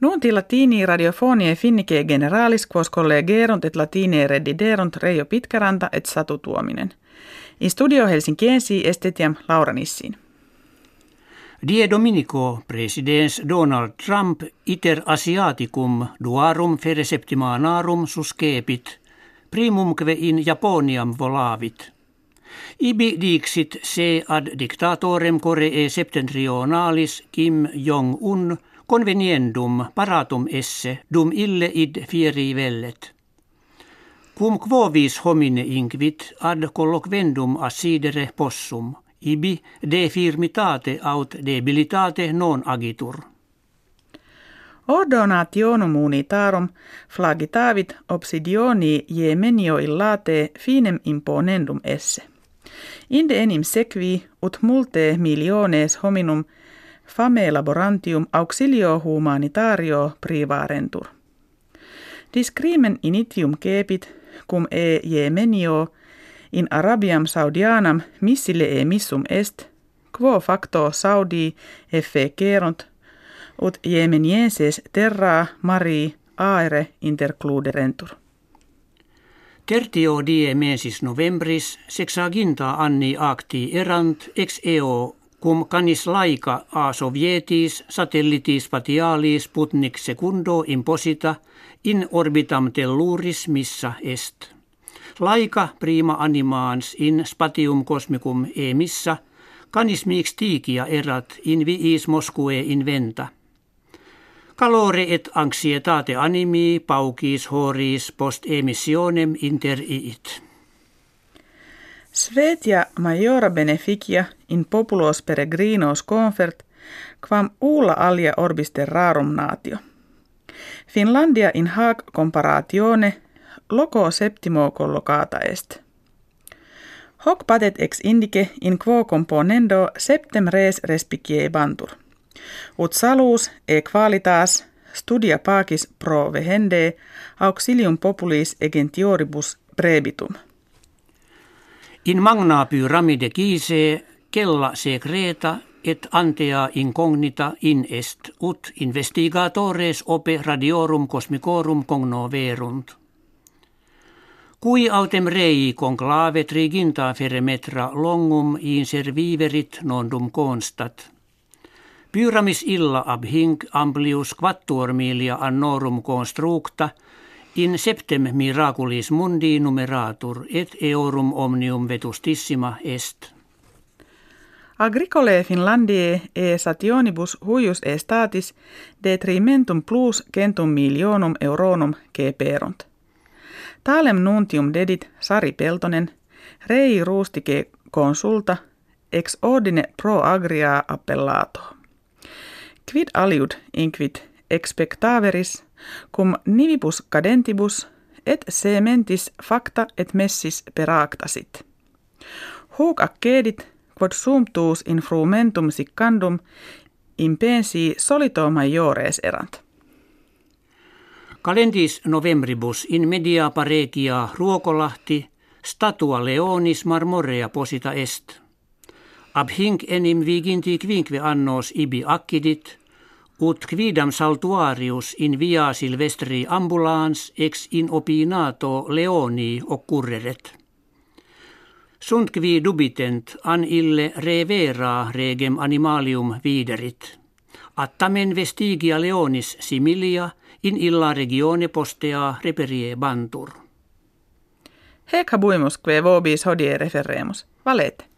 Nunti latini radiofonie finnike generalis quos collegerunt et latine rediderunt Reijo Pitkäranta et Satu Tuominen. In studio Helsinkiensi estetiam Laura Nissin. Die Dominico presidens Donald Trump iter asiaticum duarum fere septimanarum suscepit, primumque in Japoniam volavit. Ibi dixit se ad dictatorem Coree septentrionalis Kim Jong-un conveniendum paratum esse dum ille id fieri vellet. Cum quovis homine inquit ad colloquendum assidere possum, ibi de firmitate aut debilitate non agitur. Ordonationum unitarum flagitavit obsidioni jemenio illate finem imponendum esse. Inde enim sequi ut multe miliones hominum fame laborantium auxilio humanitario privarentur. Discrimen initium kepit cum e jemenio in Arabiam Saudianam missile e missum est, quo facto Saudi effe kerunt, ut jemenienses terra mari aere intercluderentur. Tertio die mensis novembris sexaginta anni acti erant ex eo cum canis laika a sovietis satellitis spatialis Sputnik secundo imposita in orbitam telluris missa est. Laika prima animans in spatium cosmicum emissa canis mix tigia erat in viis Moscue inventa. Calore et anxietate animi paucis horis post emissionem inter iit. Svetia majora beneficia in populos peregrinos confert, quam ulla alia orbis rarum natio. Finlandia in hac comparatione loco septimo collocata est. Hoc patet ex indice in quo componendo septem res respicie bantur. Ut salus e qualitas studia pacis pro vehende auxilium populis egentioribus prebitum. In magna pyramide gise kella secreta et antea incognita in est ut investigatores ope radiorum cosmicorum cognoverunt. Cui autem rei conclave triginta feremetra longum in serviverit nondum constat. Pyramis illa ab hinc amplius quattuor milia annorum constructa – In septem miraculis mundi numeratur et eorum omnium vetustissima est. Agricole Finlandie e sationibus huius e statis detrimentum plus centum milionum euronum keperunt. Talem nuntium dedit Sari Peltonen, rei rustike consulta, ex ordine pro agria appellato. Quid aliud inquit expectaveris cum nivibus cadentibus et sementis facta et messis peractasit. Huc accedit quod sumptuus in frumentum siccandum impensi solito maiores erant. Calendis novembribus in media paregia ruokolahti statua leonis marmorea posita est. Ab hinc enim viginti quinque annos ibi accidit – ut quidam saltuarius in via silvestri ambulans ex in opinato leoni occurreret. Sunt qui dubitent an ille revera regem animalium viderit. Attamen vestigia leonis similia in illa regione postea reperie bantur. Hec habuimus que vobis hodie referemus. Valete.